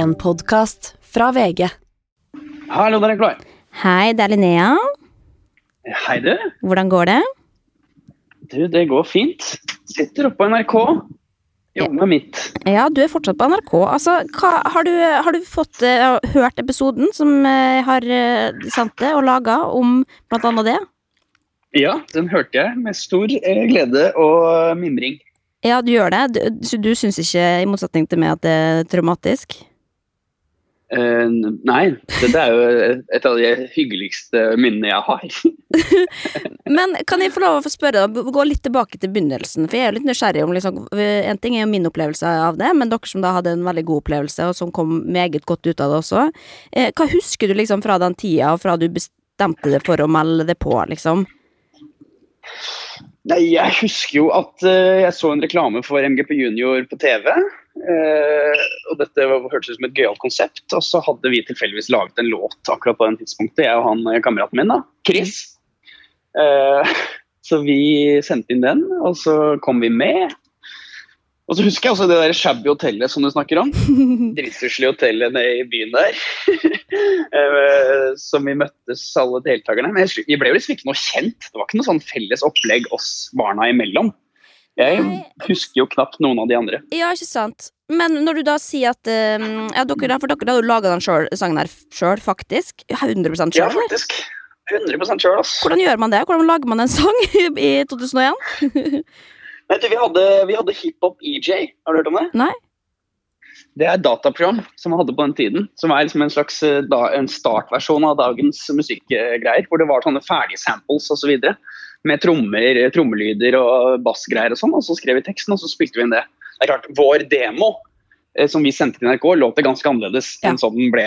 En podkast fra VG. Hallo, der er Klar. Hei, det er Linnea. Hei, du. Hvordan går det? Du, det går fint. Sitter oppe på NRK. Jobber med mitt. Ja, du er fortsatt på NRK. Altså, hva, har, du, har du fått uh, hørt episoden som uh, har uh, sendt det og laga om blant annet det? Ja, den hørte jeg med stor uh, glede og mimring. Ja, du gjør det. Du, du syns ikke, i motsetning til meg, at det er traumatisk? Eh, nei, dette er jo et av de hyggeligste minnene jeg har. Men kan jeg få lov å spørre gå litt tilbake til begynnelsen, for jeg er jo litt nysgjerrig om liksom, En ting er jo min opplevelse av det, men dere som da hadde en veldig god opplevelse, og som kom meget godt ut av det også. Eh, hva husker du liksom fra den tida, og fra du bestemte deg for å melde det på, liksom? Nei, jeg husker jo at uh, jeg så en reklame for MGP Junior på TV. Uh, og dette hørtes ut som et gøyalt konsept. Og så hadde vi tilfeldigvis laget en låt akkurat på den tidspunktet, jeg og han eh, kameraten min, da, Chris. Eh, så vi sendte inn den, og så kom vi med. Og så husker jeg også det der shabby hotellet som du snakker om. Dritstusslige hotellet nede i byen der. som vi møttes alle deltakerne. Men vi ble jo liksom ikke noe kjent. Det var ikke noe sånn felles opplegg oss barna imellom. Jeg husker jo knapt noen av de andre. Ja, ikke sant. Men når du da sier at um, ja, dere, For dere har jo laga den selv, sangen her sjøl, faktisk? 100% sjøl? Ja, faktisk. 100 sjøl, ass. Hvordan gjør man det? Hvordan lager man en sang i 2001? Nei, vi hadde, vi hadde Hiphop EJ. Har du hørt om det? Nei. Det er dataprogram som vi hadde på den tiden. Som er liksom en slags da, en startversjon av dagens musikkgreier. Hvor det var sånne ferdige samples osv. Med trommer, trommelyder og bassgreier og sånn. Og så skrev vi teksten, og så spilte vi inn det. Det er klart, Vår demo som vi sendte til NRK, låt det ganske annerledes ja. enn sånn den ble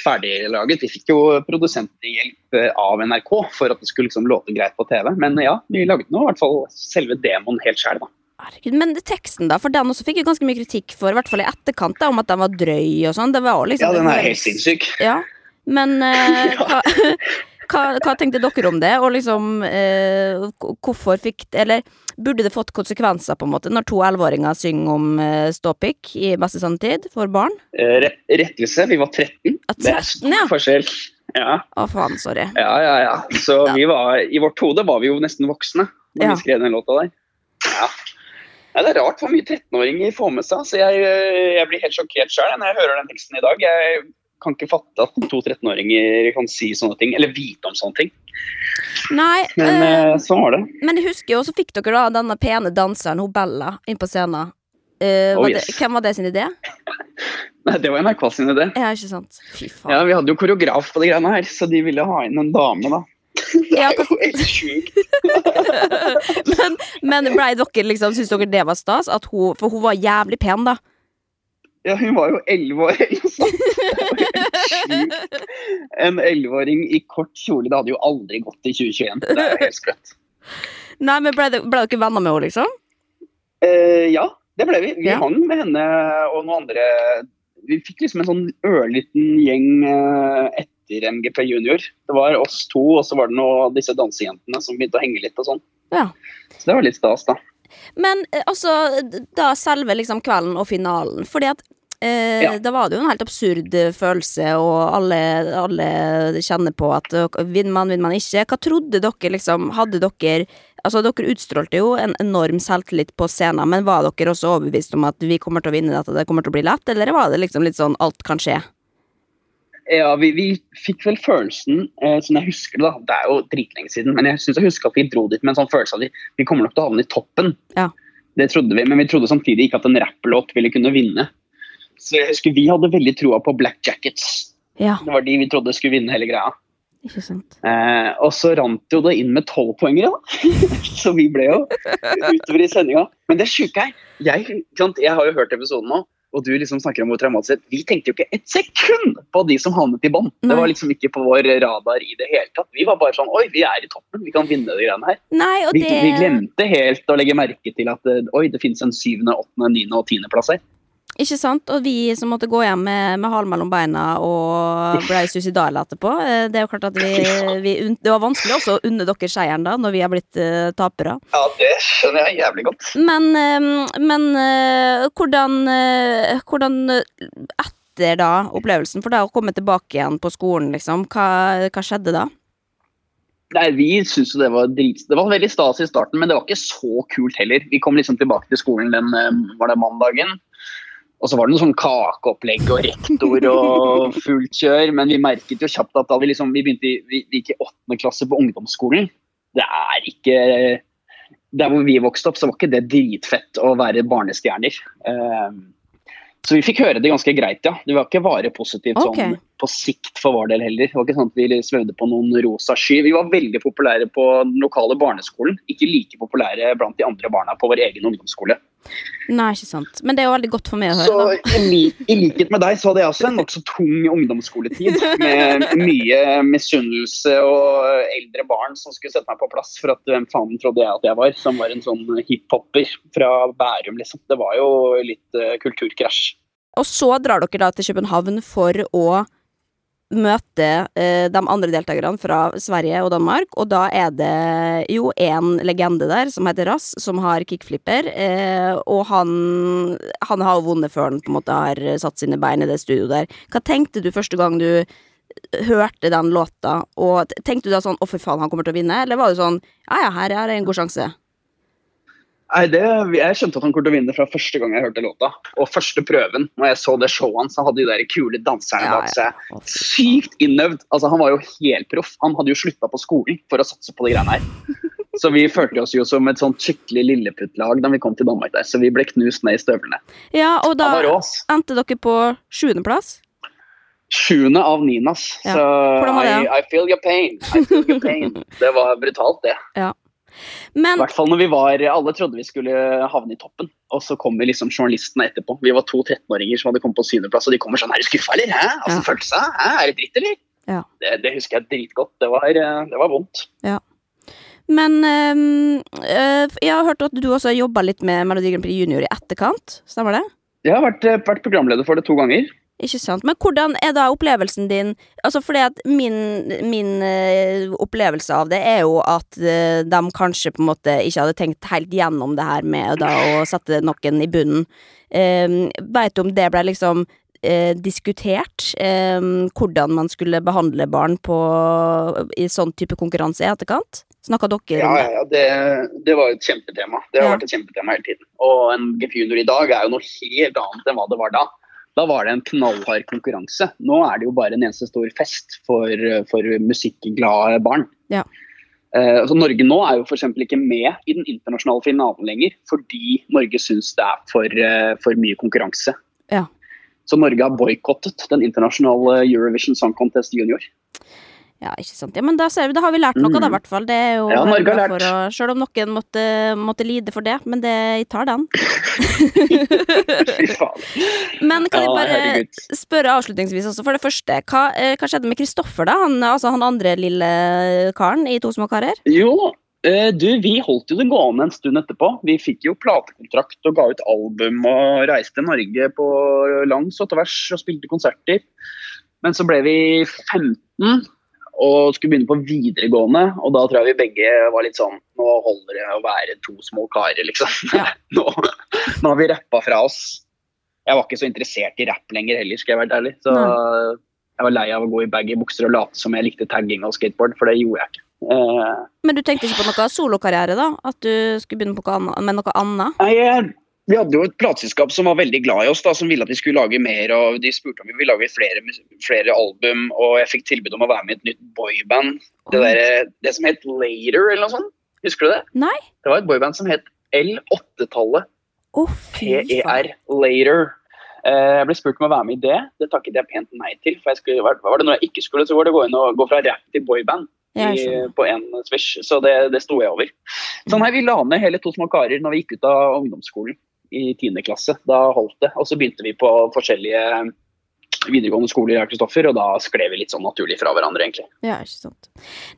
ferdiglaget. Vi fikk jo produsenthjelp av NRK for at det skulle liksom låte greit på TV. Men ja, vi laget nå i hvert fall selve demoen helt sjæl, da. Herregud, Men teksten, da? For den også fikk jo ganske mye kritikk for, i hvert fall i etterkant, da, om at den var drøy og sånn. Liksom, ja, den er helt sinnssyk. Ja, Men uh, hva, hva, hva, tenkte dere om det, og liksom eh, hvorfor fikk Eller burde det fått konsekvenser, på en måte, når to elleveåringer synger om eh, ståpikk i beste sanntid for barn? Rettelse, vi var 13. 13 det er stor ja. forskjell. Ja. Å, faen, sorry. Ja, ja, ja. Så ja. vi var, i vårt hode var vi jo nesten voksne da vi skrev den låta der. Ja. Ja, det er rart hvor mye 13-åringer får med seg. så jeg, jeg, blir helt sjokkert sjøl når jeg hører den teksten i dag. Jeg kan ikke fatte at to 13-åringer kan si sånne ting, eller vite om sånne ting. Nei, men øh, sånn var det. Men jeg husker jo, så fikk dere da denne pene danseren, hun Bella, inn på scenen. Uh, oh, yes. det, hvem var det sin idé? Nei, Det var NRK sin idé. Ja, ikke sant? Fy faen. Ja, Vi hadde jo koreograf på de greiene her, så de ville ha inn en dame, da. Det er jo helt sjukt. men men blei dere liksom, syns dere det var stas? Hun, for hun var jævlig pen, da. Ja, hun var jo elleve år eller noe sånt. En elleveåring i kort kjole, det hadde jo aldri gått i 2021. Det er jo helt sprøtt. Nei, men ble, ble dere venner med henne, liksom? Eh, ja, det ble vi. Vi ja. hang med henne og noen andre. Vi fikk liksom en sånn ørliten gjeng etter etter MGP Junior. Det var oss to, og så var det noe, disse dansejentene som begynte å henge litt og sånn. Ja. Så det var litt stas, da. Men eh, altså, da selve liksom kvelden og finalen, fordi at Eh, ja. Da var det jo en helt absurd følelse, og alle, alle kjenner på at vinner man, vinner man ikke. Hva trodde dere, liksom? Hadde dere Altså, dere utstrålte jo en enorm selvtillit på scenen, men var dere også overbevist om at vi kommer til å vinne dette, det kommer til å bli lett, eller var det liksom litt sånn alt kan skje? Ja, vi, vi, fikk vel følelsen, eh, som jeg husker det, da, det er jo dritlenge siden, men jeg synes jeg husker at vi dro dit med en sånn følelse av at vi, vi kommer nok til å havne i toppen. Ja. Det trodde vi, men vi trodde samtidig ikke at en rapplåt ville kunne vinne. Så jeg husker vi hadde veldig troa på Black Jackets. Ja. Det var de vi trodde skulle vinne hele greia. Ikke sant. Eh, og så rant jo det inn med tolvpoengere, da. så vi ble jo utover i sendinga. Men det sjuke er, jeg, jeg har jo hørt episoden nå og du liksom snakker om hvor traumatisk Vi tenkte jo ikke et sekund på de som havnet i bånn. Det var liksom ikke på vår radar i det hele tatt. Vi var bare sånn Oi, vi er i toppen, vi kan vinne de greiene her. Nei, vi, det... vi, glemte helt å legge merke til at oi, det finnes en syvende, åttende, niende og tiendeplass her. Ikke sant? Og vi som måtte gå hjem med, med halen mellom beina og ble suicidale etterpå. Eh, det er jo klart at vi, vi, Det var vanskelig også å unne dere seieren da, når vi har blitt uh, tapere. Ja, det skjønner jeg jævlig godt. Men, uh, men hvordan, hvordan etter da opplevelsen, for da å komme tilbake igjen på skolen, liksom, hva, hva skjedde da? Nei, Vi syntes det var drit... Det var veldig stas i starten, men det var ikke så kult heller. Vi kom liksom tilbake til skolen den eh, var det mandagen. Og så var det noe sånn kakeopplegg og rektor og fullt kjør. Men vi merket jo kjapt at da vi, liksom, vi begynte vi, vi gikk i åttende klasse på ungdomsskolen Det er ikke Der hvor vi vokste opp, så var ikke det dritfett å være barnestjerner. Um, så vi fikk høre det ganske greit, ja. Det var ikke bare positivt okay. sånn på sikt for vår del heller. Det var ikke sånn at vi svevde på noen rosa sky. Vi var veldig populære på den lokale barneskolen. Ikke like populære blant de andre barna på vår egen ungdomsskole. Nei, ikke sant. Men det er jo veldig godt for meg å høre, Så i, i likhet med deg så hadde jeg også en nokså tung ungdomsskoletid. Med mye misunnelse og eldre barn som skulle sette meg på plass for at hvem faen trodde jeg at jeg var, som var en sånn hiphopper fra Bærum, liksom. Det var jo litt uh, kulturkrasj. Og så drar dere da til København for å møte eh, de andre deltakerne fra Sverige og Danmark, og da er det jo en legende der som heter Rass, som har kickflipper, eh, og han, han har jo vunnet før han på en måte har satt sine bein i det studioet der. Hva tenkte du første gang du hørte den låta, og tenkte du da sånn 'å, fy faen, han kommer til å vinne', eller var det sånn 'ja ja, her er det en god sjanse'? Nei, det, Jeg skjønte at han kom til å vinne fra første gang jeg hørte låta. Og første prøven, når jeg så det showet hans, så hadde de der kule danserne bak ja. seg. Fy. Sykt innøvd. Altså, han var jo helproff. Han hadde jo slutta på skolen for å satse på de greiene her. Så vi følte oss jo som et sånt skikkelig lilleputtlag da vi kom til Danmark der. Så vi ble knust ned i støvlene. Ja, og da Han endte dere på sjuendeplass. Sjuende av niende, ass. Ja. Så I, I feel your pain. I feel your pain. Det var brutalt, det. I Men hvert fall når vi var Alle trodde vi skulle havne i toppen, og så kom vi liksom journalistene etterpå. Vi var to 13-åringer som hadde kommet på syvendeplass, og de kommer sånn Er du skuffa, eller? Hæ? Altså, Ja. følte? Hæ? Er det dritt, eller? Ja. Det, det husker jeg dritgodt. Det var, eh, det var vondt. Men ehm, eh, jeg har hørt at du også har jobba litt med Melodi Grand Prix Junior i etterkant. Stemmer det? Jeg har vært, eh, vært programleder for det to ganger. Ikke sant. Men hvordan er da opplevelsen din Altså fordi at min, min eh, opplevelse av det er jo at eh, de kanskje på en måte ikke hadde tenkt helt gjennom det her med da å sette noen i bunnen. Um, Veit du om det ble liksom eh, diskutert? em, hvordan man skulle behandle barn på, i sånn type konkurranse i etterkant? Snakka dere Ja, om ja, det? ja, det, det var jo et kjempetema. Det har Ja. vært et kjempetema hele tiden. Og en GP Junior i dag er jo noe helt annet enn hva det var da. Da var det en knallhard konkurranse. Nå er det jo bare en eneste stor fest for, for musikkglade barn. Ja. Uh, så Norge nå er jo f.eks. ikke med i den internasjonale finalen lenger, fordi Norge syns det er for, uh, for mye konkurranse. Ja. Så Norge har boikottet den internasjonale Eurovision Song Contest Junior. Ja, ikke sant. Ja, men da vi, da har vi lært noe, da, i Mm. hvert fall. Det er jo Ja, Norge har lært. å- Selv om noen måtte, måtte lide for det, men det, jeg tar den. Fy faen. Men kan jeg bare herregud. spørre avslutningsvis også, for det første, hva, eh, hva skjedde med Kristoffer, da? Han, altså han andre lille karen i To små karer? Jo, eh, du, vi holdt jo det gående en stund etterpå. Vi fikk jo platekontrakt og ga ut album og reiste Norge på langs og tvers og spilte konserter. Men så ble vi 15 og skulle begynne på videregående, og da tror jeg vi begge var litt sånn Nå holder det å være to små karer, liksom. Ja. Nå, nå har vi rappa fra oss. Jeg var ikke så interessert i rapp lenger heller, skal jeg være ærlig. Så jeg var lei av å gå i baggy bukser og late som jeg likte tagging og skateboard, for det gjorde jeg ikke. Eh, Men du tenkte ikke på noe solokarriere, da? At du skulle begynne på noe annet, med noe annet? Nei, eh, Vi hadde jo et plateselskap som var veldig glad i oss, da, som ville at vi skulle lage mer. og De spurte om vi ville lage flere, flere album, og jeg fikk tilbud om å være med i et nytt boyband. Det, der, det som het Later, eller noe sånt. Husker du det? Nei? Det var et boyband som het L8-tallet. Å, fy faen. PER Later. Eh, Jeg ble spurt om å være med i det. Det takket jeg pent nei til. for jeg skulle, Var var det noe jeg ikke skulle, så var det å gå inn og gå fra rap til boyband i, på en swish. Så det, det sto jeg over. Sånn her, vi la ned hele To små karer når vi gikk ut av ungdomsskolen i 10. klasse. Da holdt det. Og så begynte vi på forskjellige videregående skoler, jeg og Kristoffer, og da skled vi litt sånn naturlig fra hverandre, egentlig. Ja, ikke sant.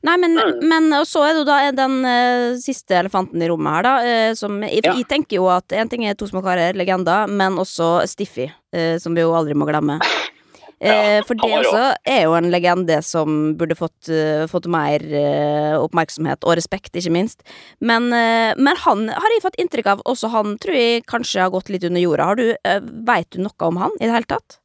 Nei, men, Mm. men og så er det jo da den uh, siste elefanten i rommet her, da. uh, som jeg, Ja. jeg tenker jo at en ting er To små karer, legender, men også Stiffy, uh, som vi jo aldri må glemme. Eh, for det også er jo en legende som burde fått, eh, fått mer eh, oppmerksomhet, og respekt, ikke minst. Men, eh, men han har jeg fått inntrykk av også han tror jeg kanskje har gått litt under jorda. Har du, Veit du noe om han i det hele tatt?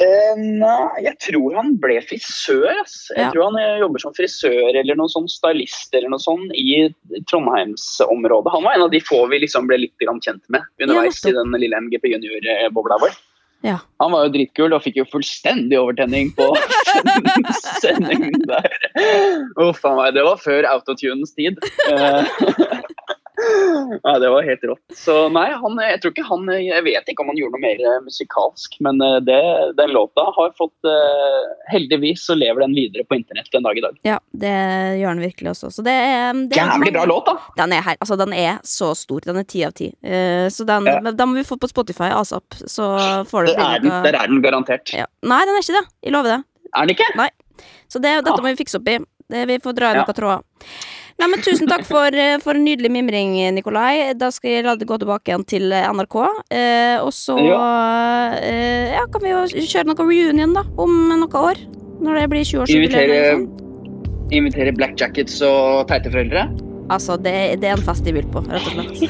Uh, nei, jeg tror han ble frisør. Ass. Jeg Ja. tror han jobber som frisør eller noen sånn stylist eller noe sånt i Trondheimsområdet. Han var en av de få vi liksom ble litt kjent med underveis ja, i den lille MGP junior-bobla vår. Ja. Han var jo dritkul og fikk jo fullstendig overtenning på sendingen der. Uff a meg, det var før autotunens tid. Ja, det var helt rått. Så nei, han, jeg tror ikke han Jeg vet ikke om han gjorde noe mer eh, musikalsk, men eh, det, den låta har fått eh, Heldigvis så lever den videre på internett den dag i dag. Ja, det gjør den virkelig også. Så det det Jævlig bra låt, da! Den er, her, altså, den er så stor. Den er ti av ti. Så den, Ja. den må vi få på Spotify asap, så får du Der er den, der er den garantert. ja. Nei, den er ikke det. Jeg lover det. Er den ikke? Så det, dette Ah. må vi fikse opp i. Det, vi får dra i Ja. noen tråder. Nei, men Tusen takk for, eh, for en nydelig mimring, Nikolai. Da skal jeg la det gå tilbake igjen til NRK. Eh, og så eh, ja, kan vi jo kjøre noe reunion da, om noen år. Når det blir 20-årsjubileum. Invitere, invitere black jackets og teite foreldre? Altså, det, det er en fest de vil på, rett og slett.